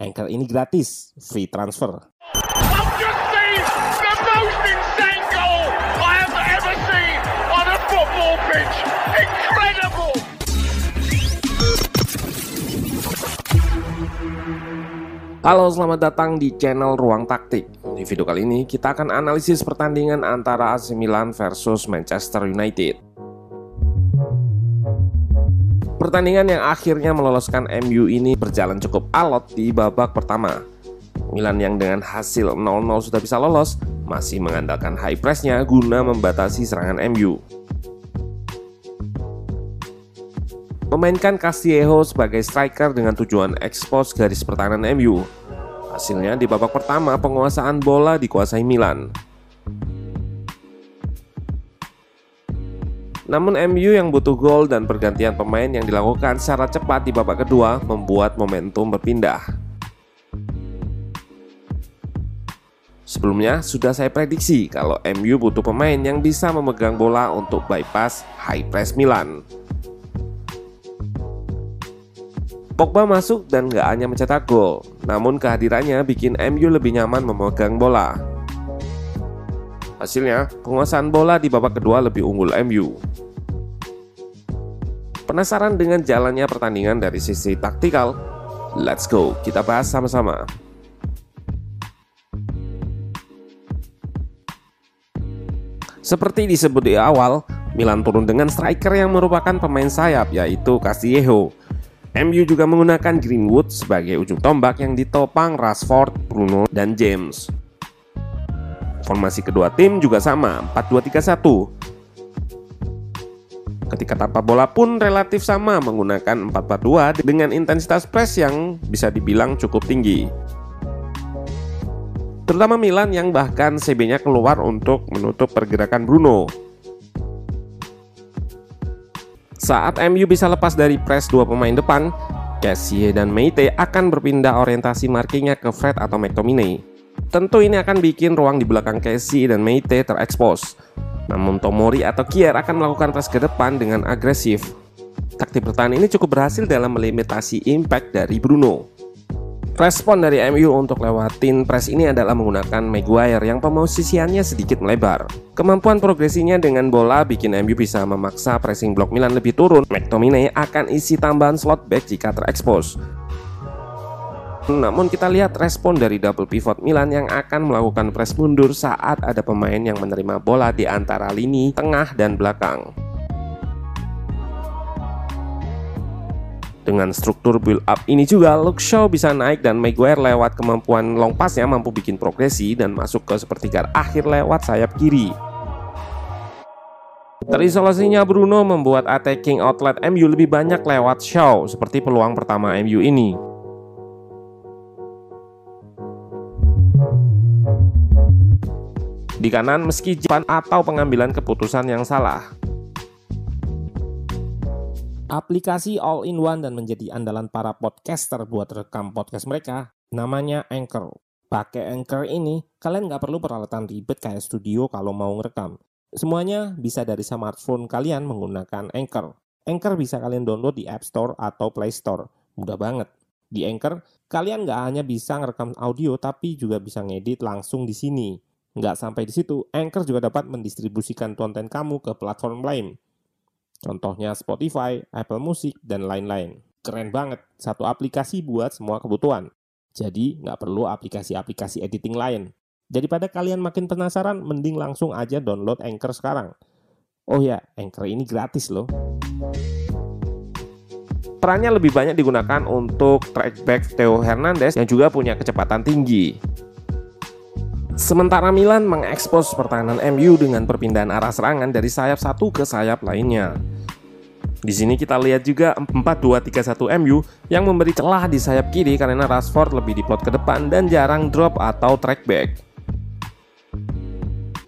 Anchor ini gratis, free transfer. Halo, selamat datang di channel Ruang Taktik. Di video kali ini kita akan analisis pertandingan antara AC Milan versus Manchester United. Pertandingan yang akhirnya meloloskan MU ini berjalan cukup alot di babak pertama. Milan yang dengan hasil 0-0 sudah bisa lolos, masih mengandalkan high pressnya guna membatasi serangan MU. Memainkan Castillejo sebagai striker dengan tujuan ekspos garis pertahanan MU. Hasilnya di babak pertama penguasaan bola dikuasai Milan. Namun MU yang butuh gol dan pergantian pemain yang dilakukan secara cepat di babak kedua membuat momentum berpindah. Sebelumnya sudah saya prediksi kalau MU butuh pemain yang bisa memegang bola untuk bypass high press Milan. Pogba masuk dan gak hanya mencetak gol, namun kehadirannya bikin MU lebih nyaman memegang bola. Hasilnya, penguasaan bola di babak kedua lebih unggul MU. Penasaran dengan jalannya pertandingan dari sisi taktikal? Let's go, kita bahas sama-sama. Seperti disebut di awal, Milan turun dengan striker yang merupakan pemain sayap yaitu Castillejo. MU juga menggunakan Greenwood sebagai ujung tombak yang ditopang Rashford, Bruno, dan James. Formasi kedua tim juga sama, 4-2-3-1. Ketika tanpa bola pun relatif sama menggunakan 4-4-2 dengan intensitas press yang bisa dibilang cukup tinggi. Terutama Milan yang bahkan CB-nya keluar untuk menutup pergerakan Bruno. Saat MU bisa lepas dari press dua pemain depan, Cassie dan Meite akan berpindah orientasi markingnya ke Fred atau McTominay. Tentu ini akan bikin ruang di belakang Casey dan Meite terekspos. Namun Tomori atau Kier akan melakukan press ke depan dengan agresif. Taktik bertahan ini cukup berhasil dalam melimitasi impact dari Bruno. Respon dari MU untuk lewatin press ini adalah menggunakan Maguire yang pemosisiannya sedikit melebar. Kemampuan progresinya dengan bola bikin MU bisa memaksa pressing blok Milan lebih turun. McTominay akan isi tambahan slot back jika terekspos. Namun kita lihat respon dari double pivot Milan yang akan melakukan press mundur saat ada pemain yang menerima bola di antara lini tengah dan belakang. Dengan struktur build up ini juga, Luke Shaw bisa naik dan Maguire lewat kemampuan long passnya mampu bikin progresi dan masuk ke sepertiga akhir lewat sayap kiri. Terisolasinya Bruno membuat attacking outlet MU lebih banyak lewat Shaw seperti peluang pertama MU ini. Di kanan meski jalan atau pengambilan keputusan yang salah. Aplikasi all-in-one dan menjadi andalan para podcaster buat rekam podcast mereka, namanya Anchor. Pakai Anchor ini, kalian nggak perlu peralatan ribet kayak studio kalau mau ngerekam. Semuanya bisa dari smartphone kalian menggunakan Anchor. Anchor bisa kalian download di App Store atau Play Store. Mudah banget. Di Anchor, kalian nggak hanya bisa ngerekam audio, tapi juga bisa ngedit langsung di sini. Nggak sampai di situ, Anchor juga dapat mendistribusikan konten kamu ke platform lain. Contohnya Spotify, Apple Music, dan lain-lain. Keren banget, satu aplikasi buat semua kebutuhan. Jadi nggak perlu aplikasi-aplikasi editing lain. Daripada kalian makin penasaran, mending langsung aja download Anchor sekarang. Oh ya, Anchor ini gratis loh. Perannya lebih banyak digunakan untuk trackback Theo Hernandez yang juga punya kecepatan tinggi. Sementara Milan mengekspos pertahanan MU dengan perpindahan arah serangan dari sayap satu ke sayap lainnya. Di sini kita lihat juga 4-2-3-1 MU yang memberi celah di sayap kiri karena Rashford lebih diplot ke depan dan jarang drop atau track back.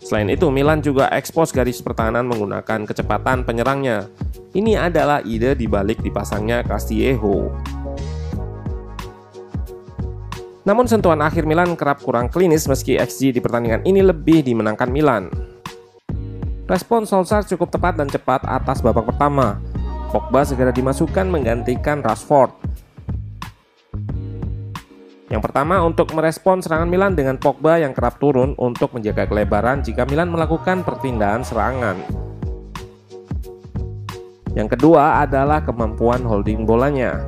Selain itu, Milan juga ekspos garis pertahanan menggunakan kecepatan penyerangnya. Ini adalah ide dibalik dipasangnya Castillejo. Namun sentuhan akhir Milan kerap kurang klinis meski XG di pertandingan ini lebih dimenangkan Milan. Respon Solskjaer cukup tepat dan cepat atas babak pertama, Pogba segera dimasukkan menggantikan Rashford. Yang pertama untuk merespon serangan Milan dengan Pogba yang kerap turun untuk menjaga kelebaran jika Milan melakukan perpindahan serangan. Yang kedua adalah kemampuan holding bolanya.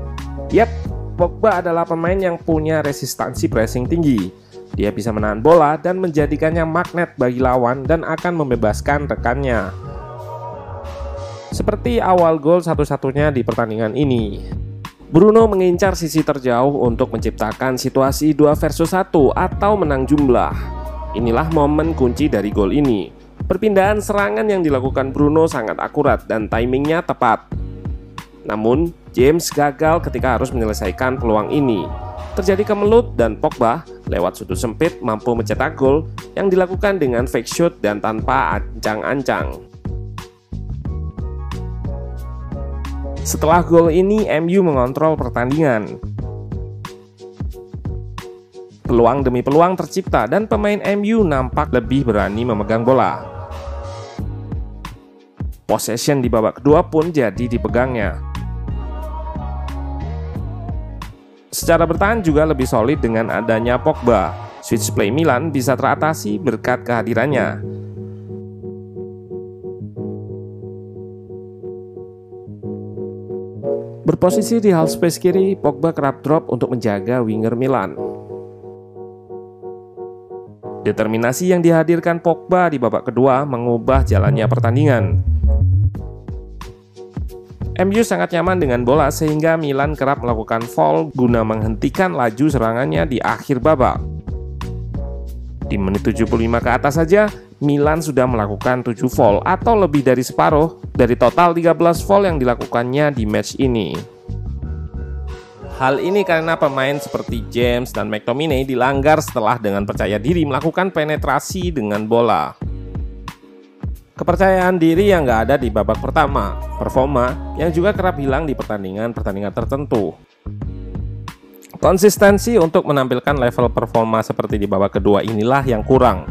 Yap, Pogba adalah pemain yang punya resistansi pressing tinggi. Dia bisa menahan bola dan menjadikannya magnet bagi lawan dan akan membebaskan rekannya seperti awal gol satu-satunya di pertandingan ini. Bruno mengincar sisi terjauh untuk menciptakan situasi 2 versus 1 atau menang jumlah. Inilah momen kunci dari gol ini. Perpindahan serangan yang dilakukan Bruno sangat akurat dan timingnya tepat. Namun, James gagal ketika harus menyelesaikan peluang ini. Terjadi kemelut dan Pogba lewat sudut sempit mampu mencetak gol yang dilakukan dengan fake shoot dan tanpa ancang-ancang. Setelah gol ini, MU mengontrol pertandingan. Peluang demi peluang tercipta dan pemain MU nampak lebih berani memegang bola. Possession di babak kedua pun jadi dipegangnya. Secara bertahan juga lebih solid dengan adanya Pogba. Switch play Milan bisa teratasi berkat kehadirannya. Berposisi di half space kiri, Pogba kerap drop untuk menjaga winger Milan. Determinasi yang dihadirkan Pogba di babak kedua mengubah jalannya pertandingan. MU sangat nyaman dengan bola sehingga Milan kerap melakukan foul guna menghentikan laju serangannya di akhir babak. Di menit 75 ke atas saja, Milan sudah melakukan 7 foul atau lebih dari separuh dari total 13 foul yang dilakukannya di match ini. Hal ini karena pemain seperti James dan McTominay dilanggar setelah dengan percaya diri melakukan penetrasi dengan bola. Kepercayaan diri yang nggak ada di babak pertama, performa yang juga kerap hilang di pertandingan-pertandingan tertentu. Konsistensi untuk menampilkan level performa seperti di babak kedua inilah yang kurang.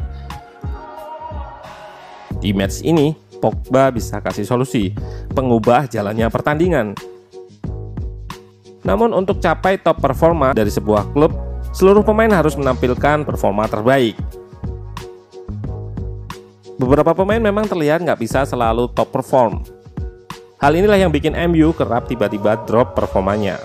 Di match ini, Pogba bisa kasih solusi, pengubah jalannya pertandingan. Namun untuk capai top performa dari sebuah klub, seluruh pemain harus menampilkan performa terbaik. Beberapa pemain memang terlihat nggak bisa selalu top perform. Hal inilah yang bikin MU kerap tiba-tiba drop performanya.